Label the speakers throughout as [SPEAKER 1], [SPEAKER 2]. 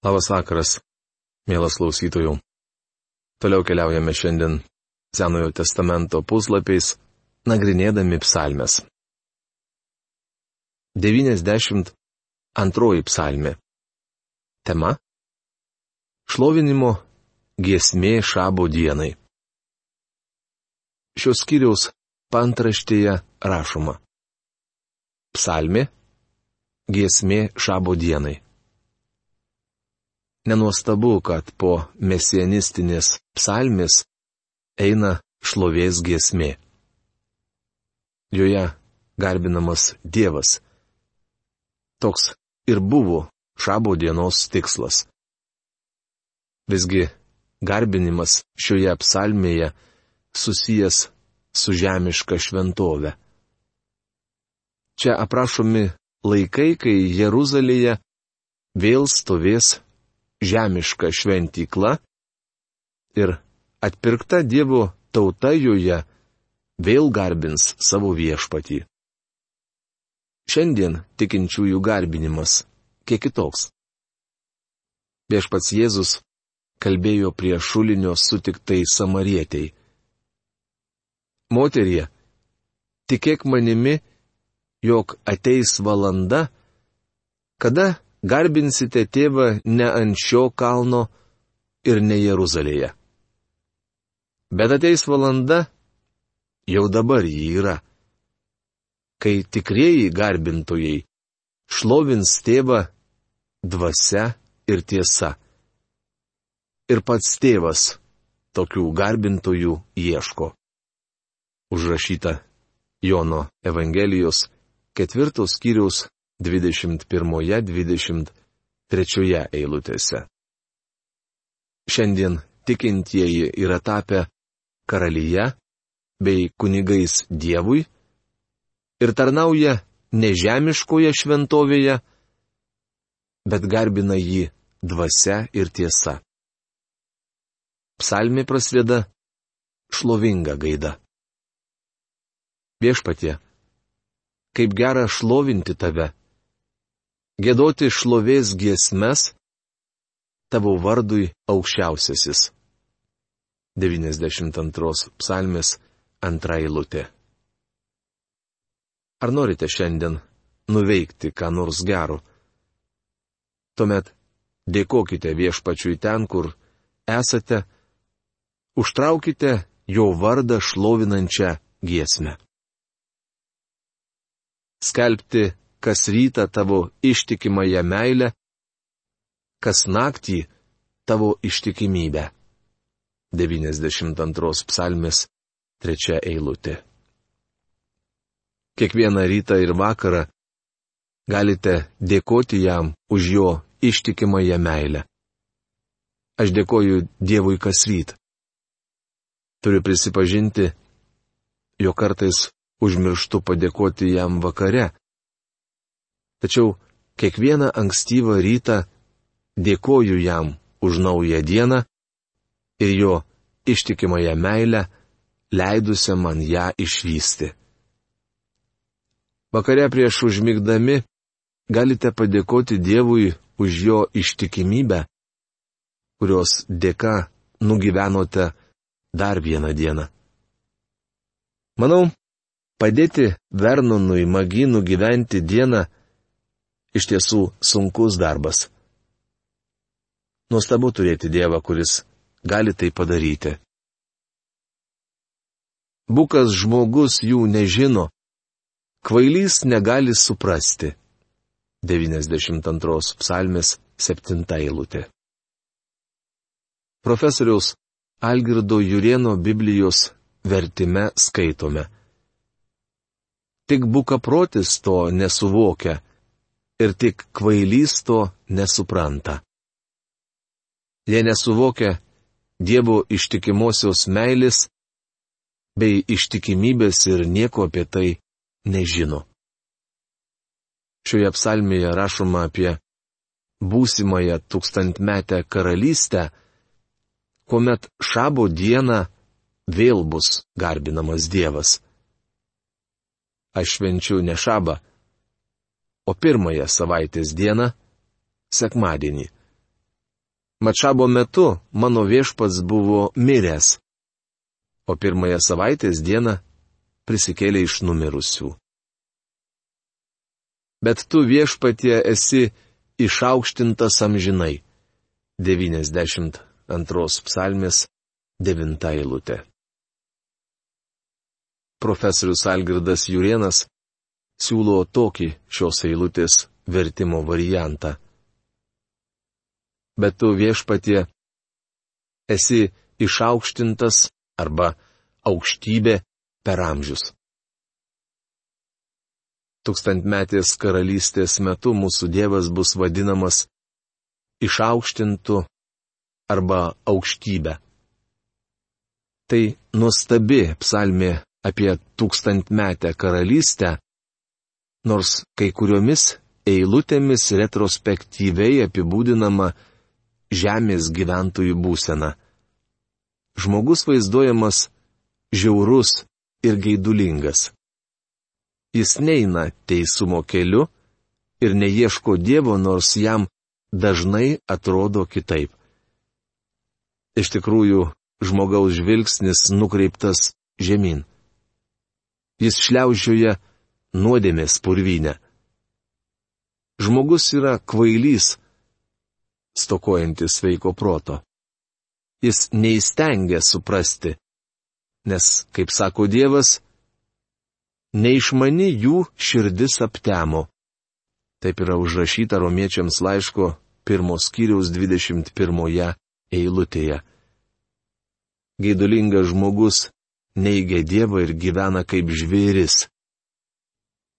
[SPEAKER 1] Labas vakaras, mielas klausytojų. Toliau keliaujame šiandien Senojo testamento puslapiais, nagrinėdami psalmes. 92 psalmė. Tema - Šlovinimo giesmė šabo dienai. Šios skyriaus pantraštėje rašoma. Psalmė - giesmė šabo dienai. Nenuostabu, kad po mesianistinės psalmės eina šlovės giesmė. Joje garbinamas Dievas. Toks ir buvo šabo dienos tikslas. Visgi garbinimas šioje psalmėje susijęs su žemiška šventovė. Čia aprašomi laikai, kai Jeruzalėje vėl stovės žemiška šventykla ir atpirkta Dievo tauta joje vėl garbins savo viešpatį. Šiandien tikinčiųjų garbinimas kiek kitoks. Viešpats Jėzus kalbėjo prie šulinio sutiktai samarietei. Moterie, tikėk manimi, jog ateis valanda, kada garbinsite tėvą ne ant šio kalno ir ne Jeruzalėje. Bet ateis valanda, jau dabar jį yra, kai tikrieji garbintojai šlovins tėvą dvasia ir tiesa. Ir pats tėvas tokių garbintojų ieško. Užrašyta Jono Evangelijos ketvirtos skyriaus 21-23 eilutėse. Šiandien tikintieji yra tapę karalyje bei kunigais Dievui ir tarnauja nežemiškoje šventovėje, bet garbina jį dvasia ir tiesa. Psalmė prasideda šlovinga gaida. Viešpatie, kaip gera šlovinti tave, gėdoti šlovės giesmes tavo vardui aukščiausiasis. 92 psalmės antra eilutė. Ar norite šiandien nuveikti ką nors gero? Tuomet dėkokite viešpačiui ten, kur esate, užtraukite jo vardą šlovinančią giesmę. Skelbti kas rytą tavo ištikimąją meilę, kas naktį tavo ištikimybę. 92 psalmės 3 eilutė. Kiekvieną rytą ir vakarą galite dėkoti jam už jo ištikimąją meilę. Aš dėkoju Dievui kas ryt. Turiu prisipažinti, jo kartais užmirštu padėkoti jam vakare. Tačiau kiekvieną ankstyvą rytą dėkoju jam už naują dieną ir jo ištikimąją meilę, leidusią man ją išvysti. Vakare prieš užmigdami galite padėkoti Dievui už jo ištikimybę, kurios dėka nugyvenote dar vieną dieną. Manau, padėti Vernonui Maginų gyventi dieną iš tiesų sunkus darbas. Nuostabu turėti Dievą, kuris gali tai padaryti. Bukas žmogus jų nežino, kvailys negali suprasti. 92 psalmės 7 eilutė. Profesoriaus Algirdo Jurieno Biblijos vertime skaitome. Tik bukaprotis to nesuvokia ir tik kvailys to nesupranta. Jie nesuvokia Dievo ištikimosios meilės bei ištikimybės ir nieko apie tai nežino. Šioje psalmėje rašoma apie būsimąją tūkstantmetę karalystę, kuomet šabo dieną vėl bus garbinamas Dievas. Aš švenčiu ne šabą, o pirmąją savaitės dieną - sekmadienį. Mačabo metu mano viešpats buvo miręs, o pirmąją savaitės dieną prisikėlė iš numirusių. Bet tu viešpatie esi išaukštintas amžinai. 92 psalmės 9 eilutė. Profesorius Algirdas Jurienas siūlo tokį šios eilutės vertimo variantą bet tu viešpatie esi išaukštintas arba aukštybė per amžius. Tūkstantmetės karalystės metu mūsų Dievas bus vadinamas išaukštintu arba aukštybė. Tai nuostabi psalmė apie tūkstantmetę karalystę, nors kai kuriomis eilutėmis retrospektyviai apibūdinama žemės gyventojų būseną. Žmogus vaizduojamas žiaurus ir gaidulingas. Jis neina teisumo keliu ir neieško Dievo, nors jam dažnai atrodo kitaip. Iš tikrųjų, žmogaus žvilgsnis nukreiptas žemyn. Jis šliaužioja nuodėmės purvinę. Žmogus yra kvailys, stokojantis sveiko proto. Jis neįstengia suprasti, nes, kaip sako Dievas, neišmani jų širdis aptemo. Taip yra užrašyta romiečiams laiško pirmos kiriaus 21 eilutėje. Gaidulingas žmogus neigia Dievą ir gyvena kaip žvėris.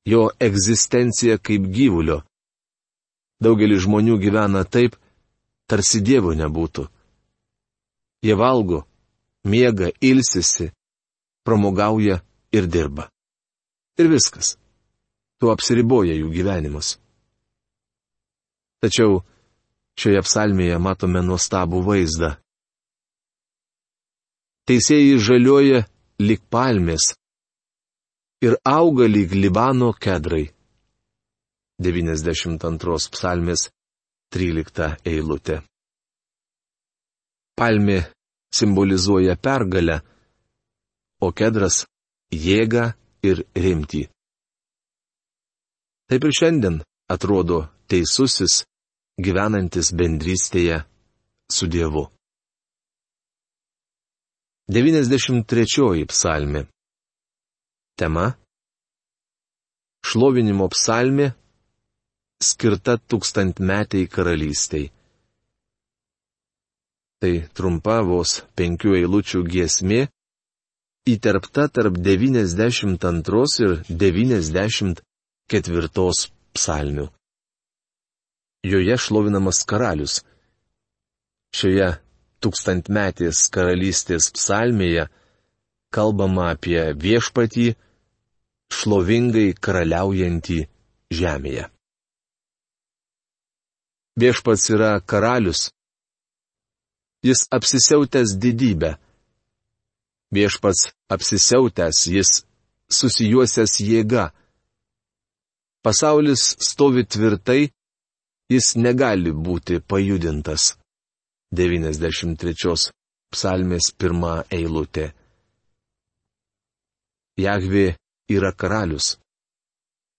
[SPEAKER 1] Jo egzistencija kaip gyvulio. Daugelis žmonių gyvena taip, tarsi Dievo nebūtų. Jie valgo, miega, ilsisi, pramogauja ir dirba. Ir viskas. Tuo apsiriboja jų gyvenimas. Tačiau šioje psalmėje matome nuostabų vaizdą. Teisėjai žalioja lik palmės ir auga lyg Libano kedrai. 92 psalmės 13 eilutė. Palmė simbolizuoja pergalę, o kedras - jėgą ir rimtį. Taip ir šiandien atrodo teisusis, gyvenantis bendrystėje su Dievu. 93 psalmė. Tema - Šlovinimo psalmė skirta tūkstantmetiai karalystiai. Tai trumpa vos penkių eilučių giesmė, įterpta tarp 92 ir 94 psalmių. Joje šlovinamas karalius. Šioje tūkstantmetės karalystės psalmėje kalbama apie viešpatį, šlovingai karaliaujantį žemėje. Viešpats yra karalius. Jis apsisiautęs didybę. Viešpats apsisiautęs, jis susijuosęs jėga. Pasaulis stovi tvirtai, jis negali būti pajudintas. 93 psalmės pirmą eilutę. Jahvi yra karalius.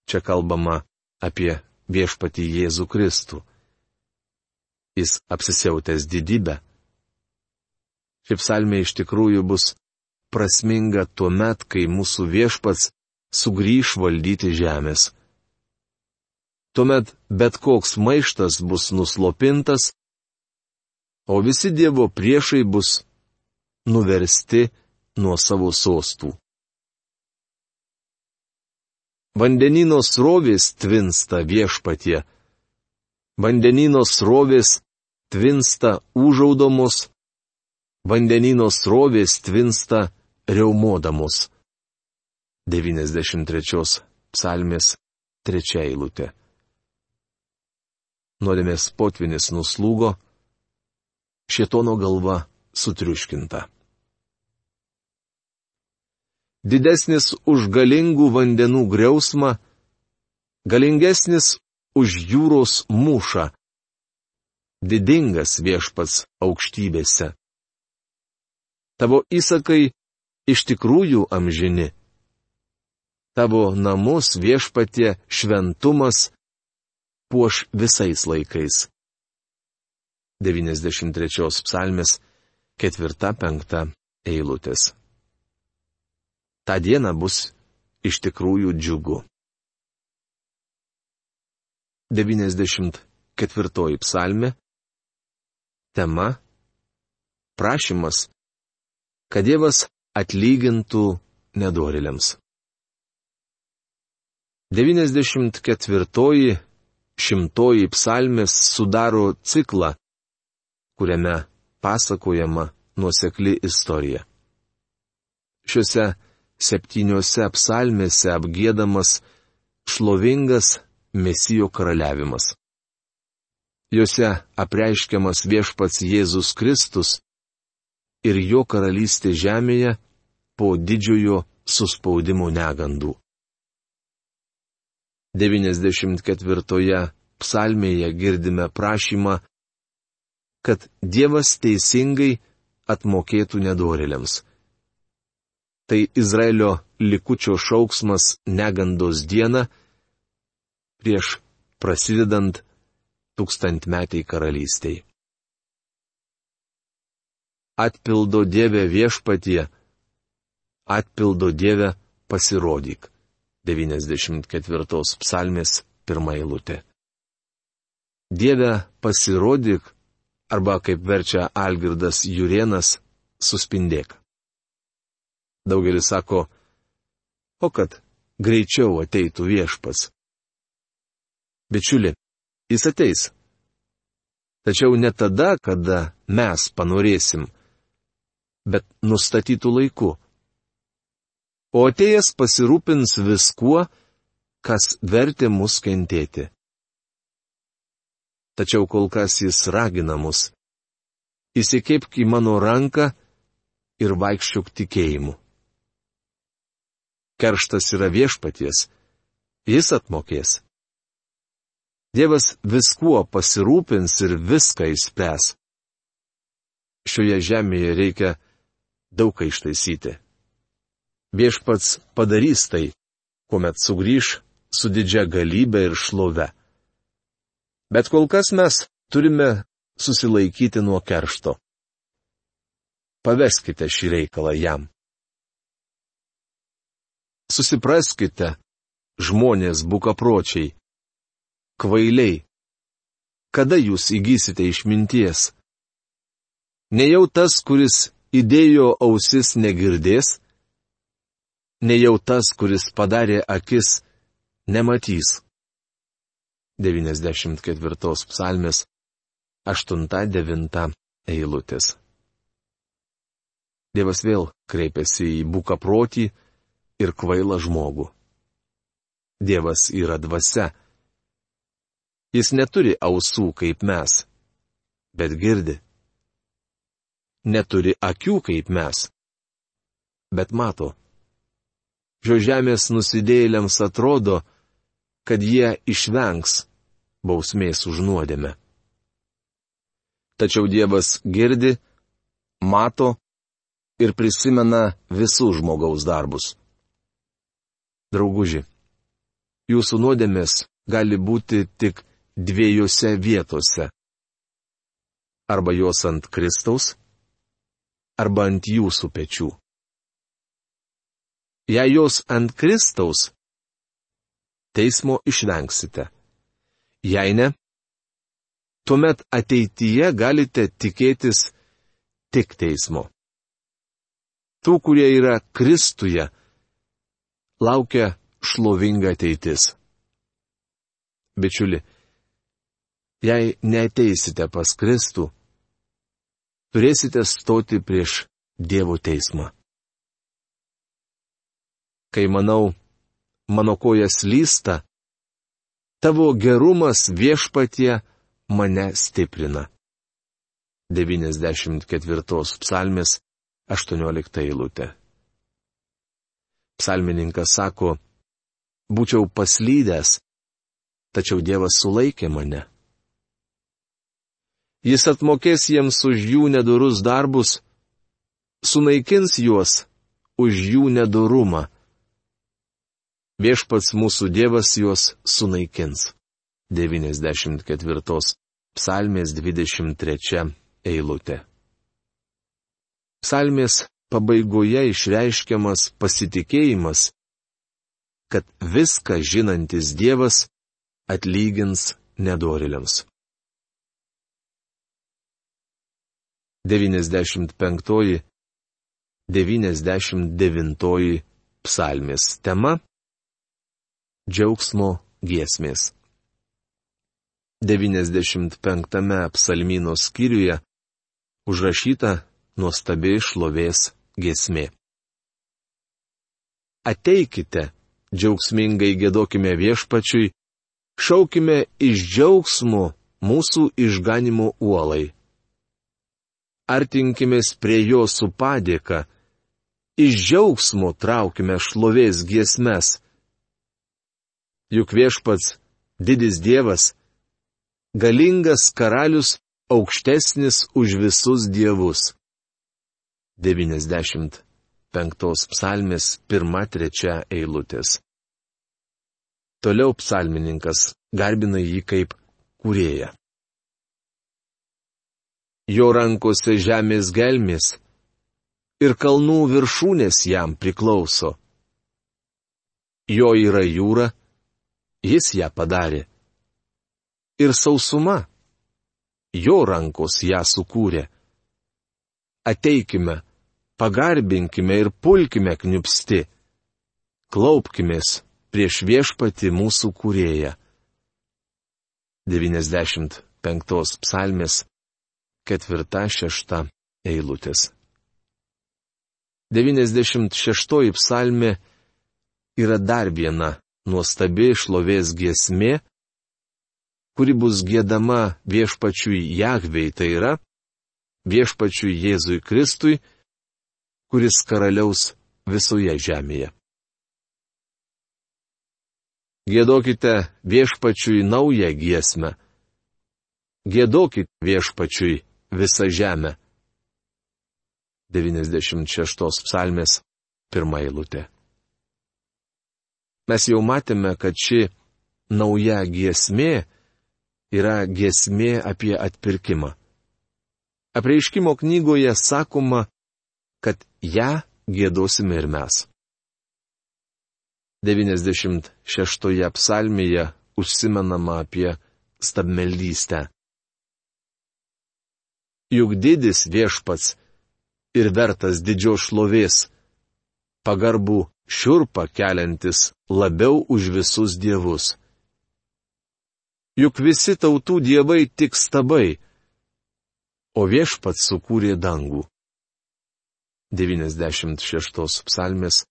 [SPEAKER 1] Čia kalbama apie viešpatį Jėzų Kristų jis apsisiautęs didybę. Ši psalmė iš tikrųjų bus prasminga tuo met, kai mūsų viešpats sugrįž valdyti žemės. Tuomet bet koks maištas bus nuslopintas, o visi Dievo priešai bus nuversti nuo savo sostų. Vandenino srovės tvinsta viešpatie, vandenino srovės tvinsta užaudomos, vandenino srovės tvinsta reumodamos. 93 psalmės 3 eilutė. Nuodėmės potvinis nuslūgo, šietono galva sutriuškinta. Didesnis už galingų vandenų griausmą, galingesnis už jūros mūšą. didingas viešpats aukštybėse. Tavo įsakai iš tikrųjų amžini. Tavo namus viešpatie šventumas puoš visais laikais. 93 psalmės 4-5 eilutės. Ta diena bus iš tikrųjų džiugu. 94 psalmė. Tema. Prašymas, kad Dievas atlygintų nedoriliams. 94 šimtoji psalmės sudaro ciklą, kuriame pasakojama nuosekli istorija. Šiuose septyniose psalmėse apgėdamas šlovingas Mesijo karaliavimas. Juose apreiškiamas viešpats Jėzus Kristus ir jo karalystė žemėje po didžiojo suspaudimo negandų. 94 psalmėje girdime prašymą, kad Dievas teisingai atmokėtų nedorėliams. Tai Izraelio likučio šauksmas negandos dieną prieš prasidedant tūkstantmetiai karalystiai. Atpildo Dieve viešpatie, atpildo Dieve pasirodyk. 94 psalmės pirmą eilutę. Dieve pasirodyk, arba kaip verčia Algirdas Jurienas, suspindėk. Daugelis sako, o kad greičiau ateitų viešpas. Bičiuli, jis ateis. Tačiau ne tada, kada mes panorėsim, bet nustatytų laiku o atėjęs pasirūpins viskuo, kas vertė mus kentėti. Tačiau kol kas jis ragina mus. Įsikėpk į mano ranką ir vaikščiok tikėjimu. Kerštas yra viešpaties, jis atmokės. Dievas viskuo pasirūpins ir viską įspręs. Šioje žemėje reikia daug ką ištaisyti. Viešpats padarys tai, kuomet sugrįž su didžia galybė ir šlove. Bet kol kas mes turime susilaikyti nuo keršto. Paveskite šį reikalą jam. Susipraskite, žmonės bukapročiai, kvailiai, kada jūs įgysite išminties? Nejau tas, kuris įdėjo ausis negirdės, nejau tas, kuris padarė akis, nematys. 94 psalmės 8-9 eilutės. Dievas vėl kreipiasi į buką protį ir kvailą žmogų. Dievas yra dvasia. Jis neturi ausų kaip mes, bet girdi. Neturi akių kaip mes, bet mato. Šio žemės nusidėjėliams atrodo, kad jie išvengs bausmės už nuodėmę. Tačiau Dievas girdi, mato ir prisimena visų žmogaus darbus. Drauguži, jūsų nuodėmės gali būti tik dviejose vietose. Arba jos ant Kristaus, arba ant jūsų pečių jei jos ant Kristaus, teismo išvengsite. Jei ne, tuomet ateityje galite tikėtis tik teismo. Tų, kurie yra Kristuje, laukia šlovinga ateitis. Bičiuli, jei neteisite pas Kristų, turėsite stoti prieš Dievo teismą kai manau, mano kojas lysta, tavo gerumas viešpatie mane stiprina. 94 psalmės 18 eilutė. Psalmininkas sako, būčiau paslydęs, tačiau Dievas sulaikė mane. Jis atmokės jiems už jų nedorus darbus, sunaikins juos už jų nedorumą. Viešpats mūsų Dievas juos sunaikins. 94 psalmės 23 eilutė. Psalmės pabaigoje išreiškiamas pasitikėjimas, kad viską žinantis Dievas atlygins nedoriliams. 95. 99 psalmės tema - Džiaugsmo giesmės. 95 psalmino skyriuje užrašyta nuostabiai šlovės giesmė. Ateikite, džiaugsmingai gėdokime viešpačiui, šaukime iš džiaugsmo mūsų išganimo uolai. Artinkimės prie jo su padėka, iš džiaugsmo traukime šlovės giesmes. Juk viešpats, didis Dievas, galingas karalius aukštesnis už visus dievus. 95 psalmės 1-3 eilutės. Toliau psalmininkas garbina jį kaip kūrėją. Jo rankose žemės gelmis ir kalnų viršūnės jam priklauso. Jo yra jūra, jis ją padarė ir sausuma. Jo rankos ją sukūrė. Ateikime, pagarbinkime ir pulkime kniupsti. Klaupkimės prieš viešpati mūsų kūrėją. 95 psalmės 4-6 eilutės. 96 psalmė yra dar viena nuostabi šlovės giesmė, kuri bus gėdama viešpačiui Jahvei, tai yra viešpačiui Jėzui Kristui, kuris karaliaus visoje žemėje. Gėdokite viešpačiui naują giesmę. Gėdokit viešpačiui visą žemę. 96 psalmės pirmą eilutę. Mes jau matėme, kad ši nauja giesmė yra gesmė apie atpirkimą. Apreiškimo knygoje sakoma, kad ją gėdosime ir mes. 96 psalmėje užsimenama apie stabmeldystę. Juk didis viešpats ir vertas didžios šlovės, pagarbų šiurpa keliantis labiau už visus dievus. Juk visi tautų dievai tik stabai, o viešpats sukūrė dangų. 96 psalmės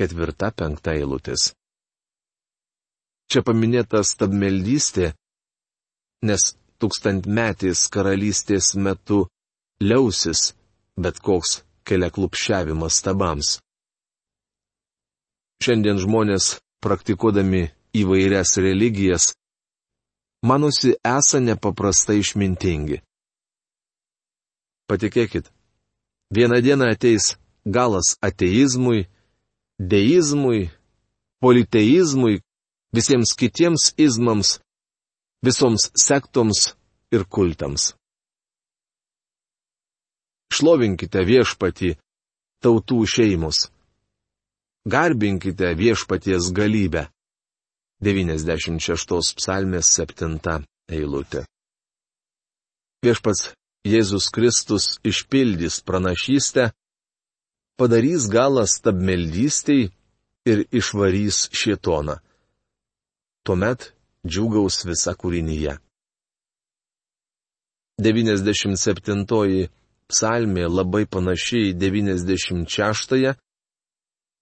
[SPEAKER 1] 4-5 eilutės. Čia paminėta stabmeldystė, nes tūkstantmetės karalystės metu liausis bet koks keliaklupšiavimas stabams. Šiandien žmonės, praktikuodami įvairias religijas, manosi esą nepaprastai išmintingi. Patikėkit, vieną dieną ateis galas ateizmui, deizmui, politeizmui, visiems kitiems izmams, visoms sektoms ir kultams. Šlovinkite viešpatį, tautų šeimus. Garbinkite viešpaties galybę. 96 psalmės 7 eilutė. Viešpats Jėzus Kristus išpildys pranašystę, padarys galą stabmeldystiai ir išvarys šietoną. Tuomet džiugaus visa kūrinyje. 97 psalmė labai panašiai į 96,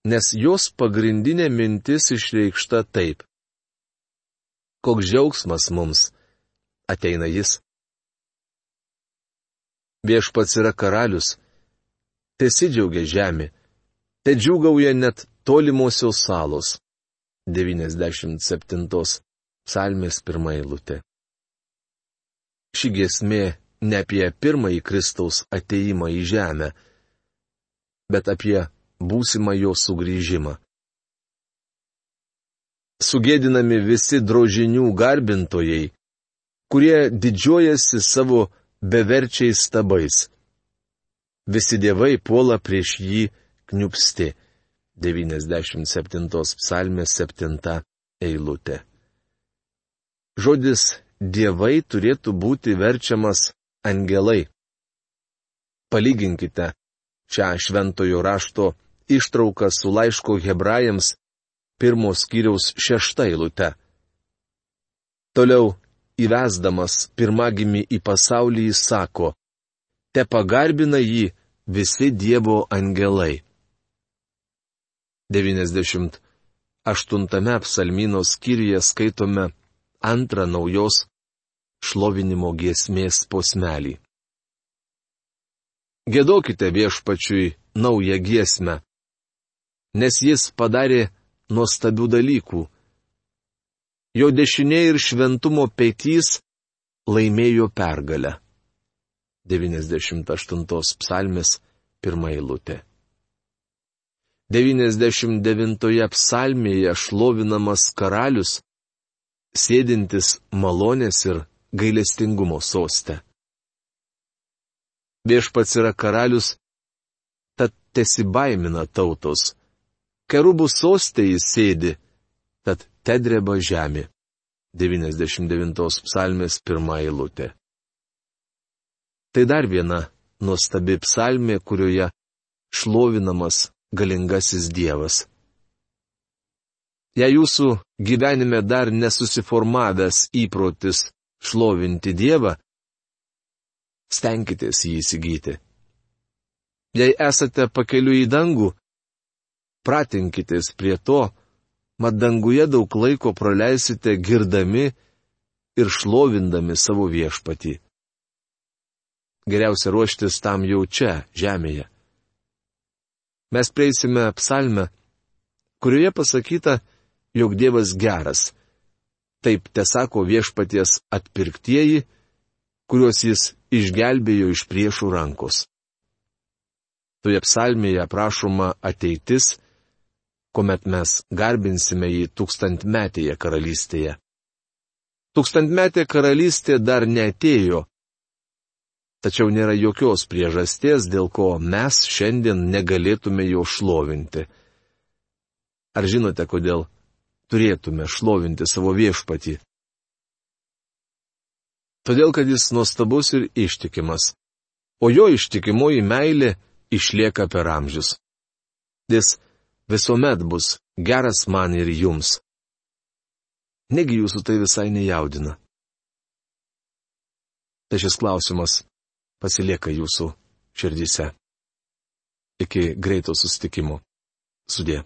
[SPEAKER 1] nes jos pagrindinė mintis išreikšta taip koks džiaugsmas mums. Ateina jis. Viešpats yra karalius. Tesidžiaugia žemė. Te džiugauja net tolimosios salos. 97 psalmės pirmą eilutę. Ši giesmė ne apie pirmąjį Kristaus ateimą į žemę, bet apie būsimą jo sugrįžimą. Sugėdinami visi drožinių garbintojai, kurie didžiuojasi savo beverčiais stabais. Visi dievai puola prieš jį kniupsti. 97 psalmės 7 eilutė. Žodis dievai turėtų būti verčiamas angelai. Palyginkite šią šventojo rašto ištrauką su laiško hebrajams pirmos kiriaus šešta eilute. Toliau įvesdamas pirmagimi į pasaulį jis sako, te pagarbina jį visi Dievo angelai. 98 psalmino skyriuje skaitome antrą naujos šlovinimo giesmės posmelį. Gėdokite viešpačiui naują giesmę, nes jis padarė nuostabių dalykų. Jo dešinė ir šventumo peitys laimėjo pergalę. 98 psalmės pirmą eilutę. 99 psalmėje šlovinamas karalius, sėdintis malonės ir gailestingumo sostę. Viešpats yra karalius, tad tesibaimina tautos. Kerubų sostė jis sėdi, tad tedreba žemė. 99 psalmės pirmą eilutę. Tai dar viena nuostabi psalmė, kurioje šlovinamas galingasis Dievas. Jei jūsų gyvenime dar nesusiformavęs įprotis šlovinti Dievą, stenkitės jį įsigyti. Jei esate pakeliu į dangų, pratinkitės prie to, mat danguje daug laiko praleisite girdami ir šlovindami savo viešpatį. Geriausia ruoštis tam jau čia, žemėje. Mes prieisime psalmę, kurioje pasakyta, jog Dievas geras Taip te sako viešpaties atpirktieji, kuriuos jis išgelbėjo iš priešų rankos. Toje psalmėje aprašoma ateitis, kuomet mes garbinsime jį tūkstantmetėje karalystėje. Tūkstantmetė karalystė dar netėjo, tačiau nėra jokios priežasties, dėl ko mes šiandien negalėtume jo šlovinti. Ar žinote, kodėl turėtume šlovinti savo viešpatį. Todėl, kad jis nuostabus ir ištikimas, o jo ištikimoji meilė išlieka per amžius. Jis visuomet bus geras man ir jums. Negi jūsų tai visai nejaudina. Tai šis klausimas pasilieka jūsų širdise. Iki greito sustikimo. Sudė.